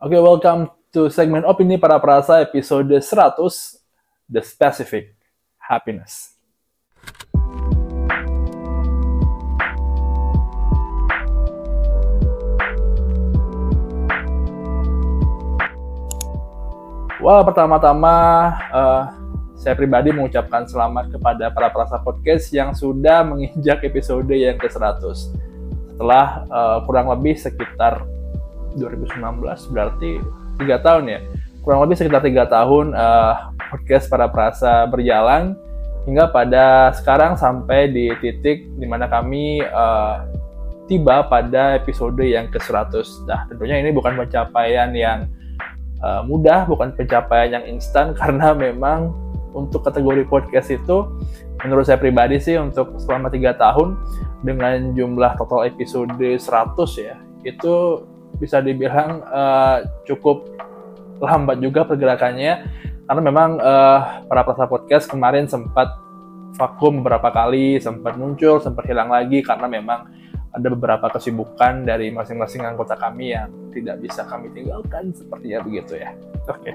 Oke, okay, welcome to segmen opini para perasa episode 100, The Specific Happiness. Well, pertama-tama uh, saya pribadi mengucapkan selamat kepada para perasa podcast yang sudah menginjak episode yang ke-100. Setelah uh, kurang lebih sekitar 2019 berarti tiga tahun ya kurang lebih sekitar tiga tahun uh, podcast para perasa berjalan hingga pada sekarang sampai di titik di mana kami uh, tiba pada episode yang ke-100. Nah, tentunya ini bukan pencapaian yang uh, mudah, bukan pencapaian yang instan karena memang untuk kategori podcast itu menurut saya pribadi sih untuk selama tiga tahun dengan jumlah total episode 100 ya itu bisa dibilang uh, cukup lambat juga pergerakannya karena memang uh, para peserta podcast kemarin sempat vakum beberapa kali, sempat muncul, sempat hilang lagi karena memang ada beberapa kesibukan dari masing-masing anggota kami yang tidak bisa kami tinggalkan sepertinya begitu ya. Oke. Okay.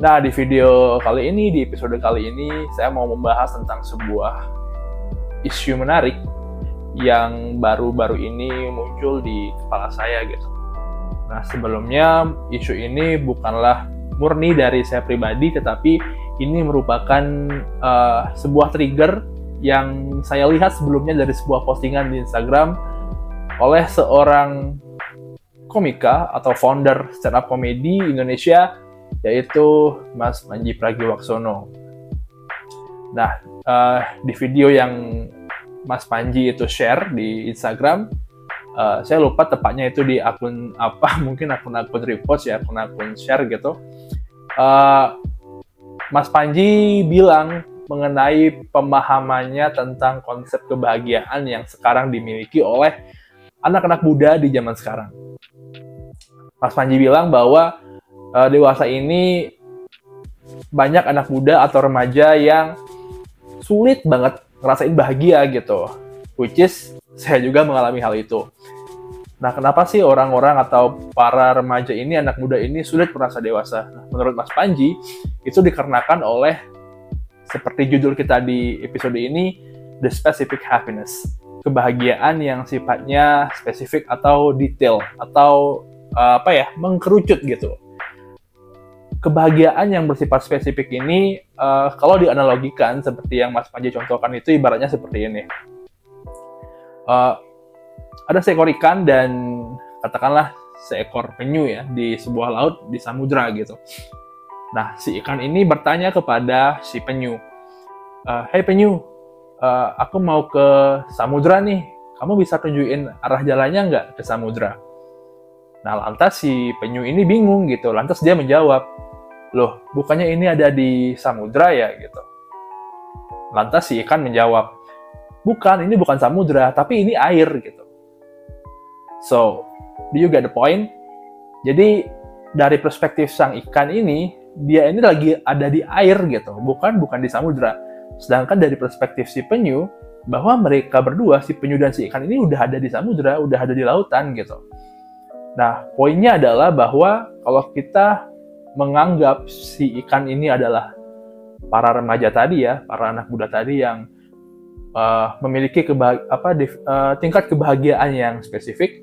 Nah, di video kali ini, di episode kali ini, saya mau membahas tentang sebuah isu menarik yang baru-baru ini muncul di kepala saya gitu. Nah sebelumnya isu ini bukanlah murni dari saya pribadi, tetapi ini merupakan uh, sebuah trigger yang saya lihat sebelumnya dari sebuah postingan di Instagram oleh seorang komika atau founder stand up komedi Indonesia yaitu Mas Manji Pragiwaksono. Nah, uh, di video yang Mas Panji itu share di Instagram. Uh, saya lupa tepatnya itu di akun apa, mungkin akun-akun repost ya, akun-akun share gitu. Uh, Mas Panji bilang mengenai pemahamannya tentang konsep kebahagiaan yang sekarang dimiliki oleh anak-anak muda di zaman sekarang. Mas Panji bilang bahwa uh, dewasa ini banyak anak muda atau remaja yang sulit banget ngerasain bahagia gitu. Which is saya juga mengalami hal itu. Nah, kenapa sih orang-orang atau para remaja ini, anak muda ini sulit merasa dewasa? Nah, menurut Mas Panji, itu dikarenakan oleh seperti judul kita di episode ini, the specific happiness. Kebahagiaan yang sifatnya spesifik atau detail atau uh, apa ya, mengkerucut gitu kebahagiaan yang bersifat spesifik ini uh, kalau dianalogikan seperti yang Mas Panji contohkan itu ibaratnya seperti ini. Uh, ada seekor ikan dan katakanlah seekor penyu ya di sebuah laut di samudra gitu. Nah si ikan ini bertanya kepada si penyu, uh, Hey penyu, uh, aku mau ke samudra nih, kamu bisa tunjukin arah jalannya nggak ke samudra? Nah lantas si penyu ini bingung gitu, lantas dia menjawab, loh bukannya ini ada di samudra ya gitu. Lantas si ikan menjawab, bukan, ini bukan samudra, tapi ini air gitu. So, do you get the point? Jadi dari perspektif sang ikan ini, dia ini lagi ada di air gitu, bukan bukan di samudra. Sedangkan dari perspektif si penyu, bahwa mereka berdua, si penyu dan si ikan ini udah ada di samudra, udah ada di lautan gitu. Nah, poinnya adalah bahwa kalau kita menganggap si ikan ini adalah para remaja tadi ya, para anak muda tadi yang uh, memiliki kebahag apa uh, tingkat kebahagiaan yang spesifik,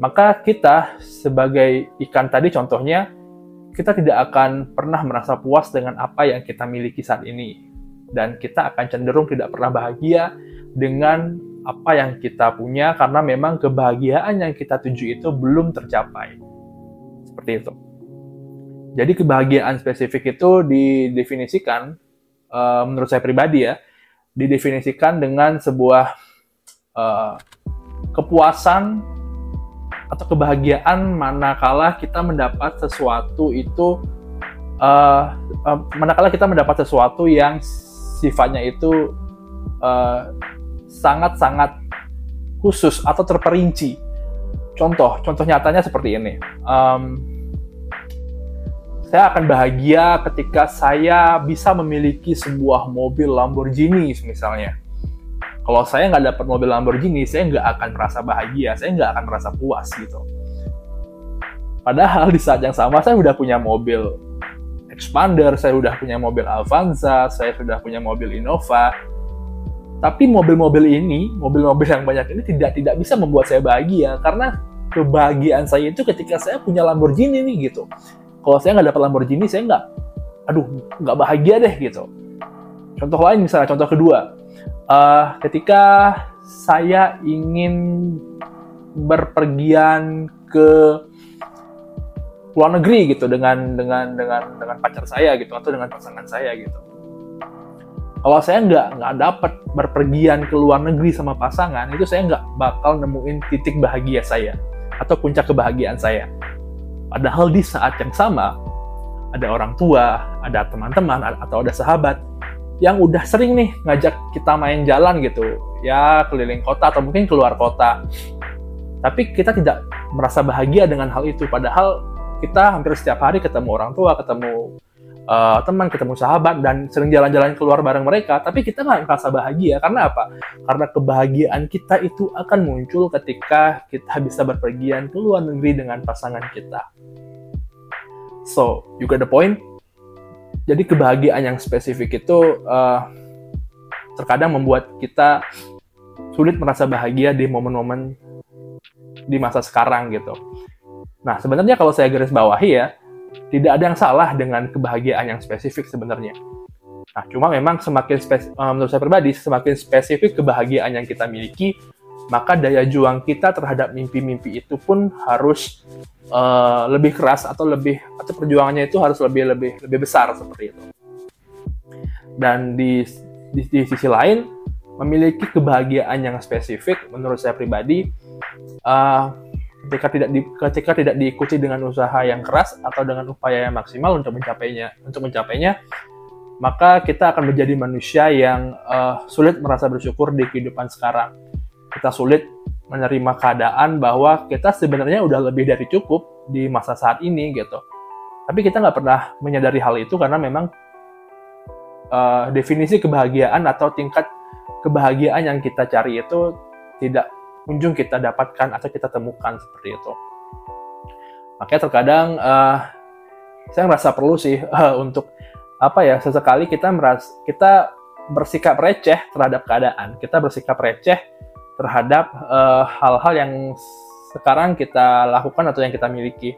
maka kita sebagai ikan tadi contohnya kita tidak akan pernah merasa puas dengan apa yang kita miliki saat ini dan kita akan cenderung tidak pernah bahagia dengan apa yang kita punya karena memang kebahagiaan yang kita tuju itu belum tercapai. Seperti itu. Jadi kebahagiaan spesifik itu didefinisikan, uh, menurut saya pribadi ya, didefinisikan dengan sebuah uh, kepuasan atau kebahagiaan manakala kita mendapat sesuatu itu, uh, uh, manakala kita mendapat sesuatu yang sifatnya itu sangat-sangat uh, khusus atau terperinci. Contoh, contoh nyatanya seperti ini. Um, saya akan bahagia ketika saya bisa memiliki sebuah mobil Lamborghini misalnya. Kalau saya nggak dapat mobil Lamborghini, saya nggak akan merasa bahagia, saya nggak akan merasa puas gitu. Padahal di saat yang sama saya udah punya mobil Expander, saya udah punya mobil Avanza, saya sudah punya mobil Innova. Tapi mobil-mobil ini, mobil-mobil yang banyak ini tidak tidak bisa membuat saya bahagia karena kebahagiaan saya itu ketika saya punya Lamborghini nih gitu. Kalau saya nggak dapat Lamborghini, saya nggak, aduh, nggak bahagia deh gitu. Contoh lain misalnya, contoh kedua, uh, ketika saya ingin berpergian ke luar negeri gitu dengan dengan dengan dengan pacar saya gitu atau dengan pasangan saya gitu. Kalau saya nggak nggak dapat berpergian ke luar negeri sama pasangan, itu saya nggak bakal nemuin titik bahagia saya atau puncak kebahagiaan saya. Padahal di saat yang sama ada orang tua, ada teman-teman atau ada sahabat yang udah sering nih ngajak kita main jalan gitu, ya keliling kota atau mungkin keluar kota. Tapi kita tidak merasa bahagia dengan hal itu, padahal kita hampir setiap hari ketemu orang tua, ketemu uh, teman, ketemu sahabat, dan sering jalan-jalan keluar bareng mereka, tapi kita nggak merasa bahagia. Karena apa? Karena kebahagiaan kita itu akan muncul ketika kita bisa berpergian ke luar negeri dengan pasangan kita. So, you got the point? Jadi kebahagiaan yang spesifik itu uh, terkadang membuat kita sulit merasa bahagia di momen-momen di masa sekarang gitu. Nah, sebenarnya kalau saya garis bawahi ya, tidak ada yang salah dengan kebahagiaan yang spesifik sebenarnya. Nah, cuma memang semakin spes eh, menurut saya pribadi, semakin spesifik kebahagiaan yang kita miliki, maka daya juang kita terhadap mimpi-mimpi itu pun harus uh, lebih keras atau lebih atau perjuangannya itu harus lebih lebih lebih besar seperti itu. Dan di di, di sisi lain, memiliki kebahagiaan yang spesifik menurut saya pribadi uh, ketika tidak di, ketika tidak diikuti dengan usaha yang keras atau dengan upaya yang maksimal untuk mencapainya untuk mencapainya maka kita akan menjadi manusia yang uh, sulit merasa bersyukur di kehidupan sekarang. Kita sulit menerima keadaan bahwa kita sebenarnya udah lebih dari cukup di masa saat ini gitu. Tapi kita nggak pernah menyadari hal itu karena memang uh, definisi kebahagiaan atau tingkat kebahagiaan yang kita cari itu tidak kunjung kita dapatkan atau kita temukan seperti itu. Makanya terkadang uh, saya merasa perlu sih uh, untuk apa ya sesekali kita merasa kita bersikap receh terhadap keadaan, kita bersikap receh terhadap eh, hal-hal uh, yang sekarang kita lakukan atau yang kita miliki.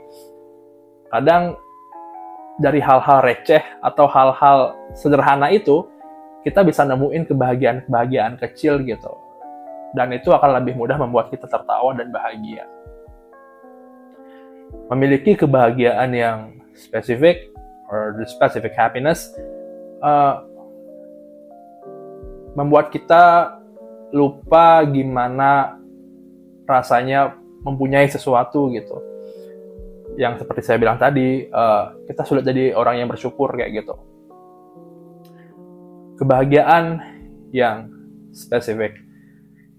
Kadang dari hal-hal receh atau hal-hal sederhana itu kita bisa nemuin kebahagiaan-kebahagiaan kecil gitu dan itu akan lebih mudah membuat kita tertawa dan bahagia. Memiliki kebahagiaan yang spesifik or the specific happiness uh, membuat kita lupa gimana rasanya mempunyai sesuatu gitu. Yang seperti saya bilang tadi, uh, kita sulit jadi orang yang bersyukur kayak gitu. Kebahagiaan yang spesifik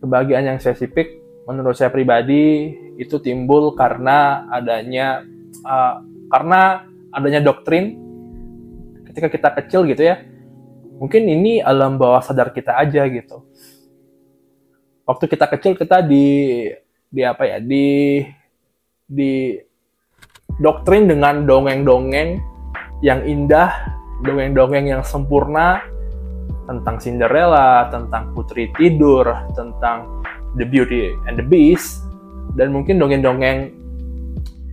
kebahagiaan yang spesifik menurut saya pribadi itu timbul karena adanya uh, karena adanya doktrin ketika kita kecil gitu ya. Mungkin ini alam bawah sadar kita aja gitu. Waktu kita kecil kita di di apa ya di di doktrin dengan dongeng-dongeng yang indah dongeng-dongeng yang sempurna tentang Cinderella, tentang Putri Tidur, tentang The Beauty and the Beast, dan mungkin dongeng-dongeng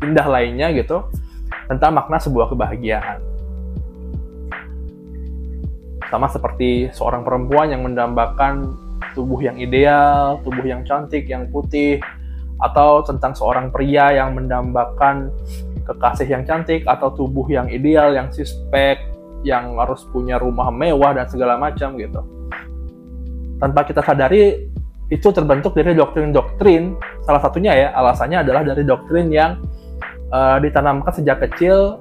indah lainnya gitu tentang makna sebuah kebahagiaan. Sama seperti seorang perempuan yang mendambakan tubuh yang ideal, tubuh yang cantik, yang putih, atau tentang seorang pria yang mendambakan kekasih yang cantik atau tubuh yang ideal, yang suspek, yang harus punya rumah mewah dan segala macam gitu. Tanpa kita sadari itu terbentuk dari doktrin-doktrin. Salah satunya ya alasannya adalah dari doktrin yang uh, ditanamkan sejak kecil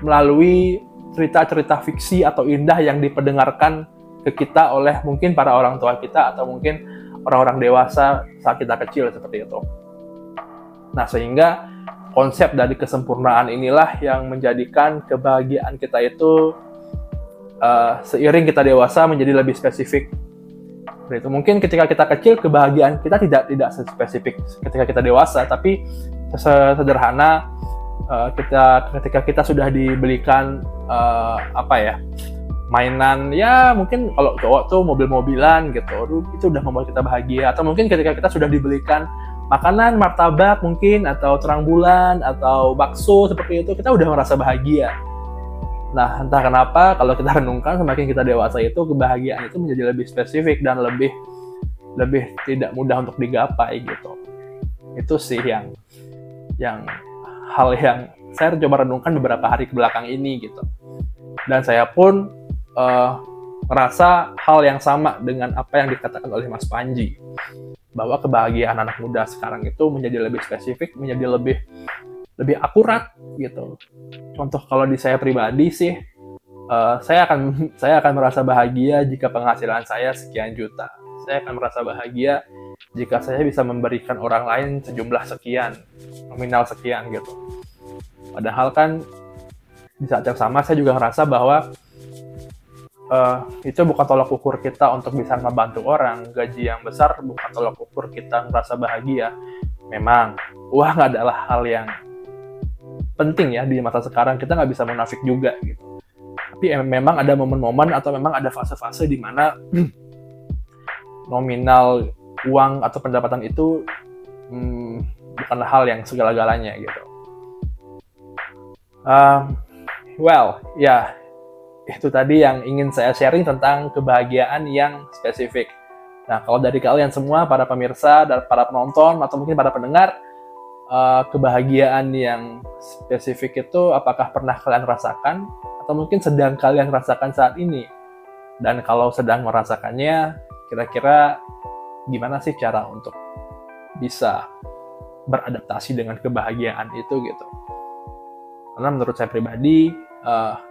melalui cerita-cerita fiksi atau indah yang diperdengarkan ke kita oleh mungkin para orang tua kita atau mungkin orang-orang dewasa saat kita kecil seperti itu. Nah, sehingga konsep dari kesempurnaan inilah yang menjadikan kebahagiaan kita itu uh, seiring kita dewasa menjadi lebih spesifik. Itu mungkin ketika kita kecil kebahagiaan kita tidak tidak spesifik ketika kita dewasa, tapi sederhana uh, kita ketika kita sudah dibelikan uh, apa ya mainan ya mungkin kalau cowok tuh mobil-mobilan gitu itu udah membuat kita bahagia atau mungkin ketika kita sudah dibelikan makanan martabak mungkin atau terang bulan atau bakso seperti itu kita udah merasa bahagia. Nah entah kenapa kalau kita renungkan semakin kita dewasa itu kebahagiaan itu menjadi lebih spesifik dan lebih lebih tidak mudah untuk digapai gitu. Itu sih yang yang hal yang saya coba renungkan beberapa hari ke belakang ini gitu. Dan saya pun uh, merasa hal yang sama dengan apa yang dikatakan oleh Mas Panji bahwa kebahagiaan anak muda sekarang itu menjadi lebih spesifik, menjadi lebih lebih akurat gitu. Contoh kalau di saya pribadi sih, uh, saya akan saya akan merasa bahagia jika penghasilan saya sekian juta. Saya akan merasa bahagia jika saya bisa memberikan orang lain sejumlah sekian, nominal sekian gitu. Padahal kan di saat yang sama saya juga merasa bahwa uh, itu bukan tolak ukur kita untuk bisa membantu orang. Gaji yang besar bukan tolak ukur kita merasa bahagia. Memang uang adalah hal yang penting ya di masa sekarang. Kita nggak bisa munafik juga gitu. Tapi memang ada momen-momen atau memang ada fase-fase di mana nominal uang atau pendapatan itu hmm, bukanlah hal yang segala-galanya gitu. Um, well, ya itu tadi yang ingin saya sharing tentang kebahagiaan yang spesifik. Nah, kalau dari kalian semua, para pemirsa, dan para penonton, atau mungkin para pendengar, uh, kebahagiaan yang spesifik itu apakah pernah kalian rasakan, atau mungkin sedang kalian rasakan saat ini? Dan kalau sedang merasakannya, kira-kira gimana sih cara untuk bisa beradaptasi dengan kebahagiaan itu gitu? Karena menurut saya pribadi, uh,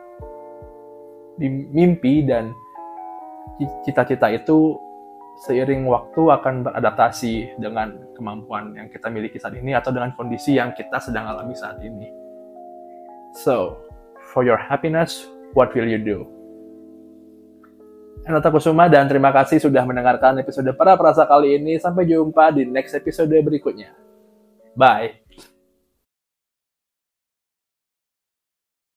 di mimpi dan cita-cita itu seiring waktu akan beradaptasi dengan kemampuan yang kita miliki saat ini atau dengan kondisi yang kita sedang alami saat ini. So, for your happiness, what will you do? Enota Kusuma dan terima kasih sudah mendengarkan episode Para Perasa kali ini. Sampai jumpa di next episode berikutnya. Bye.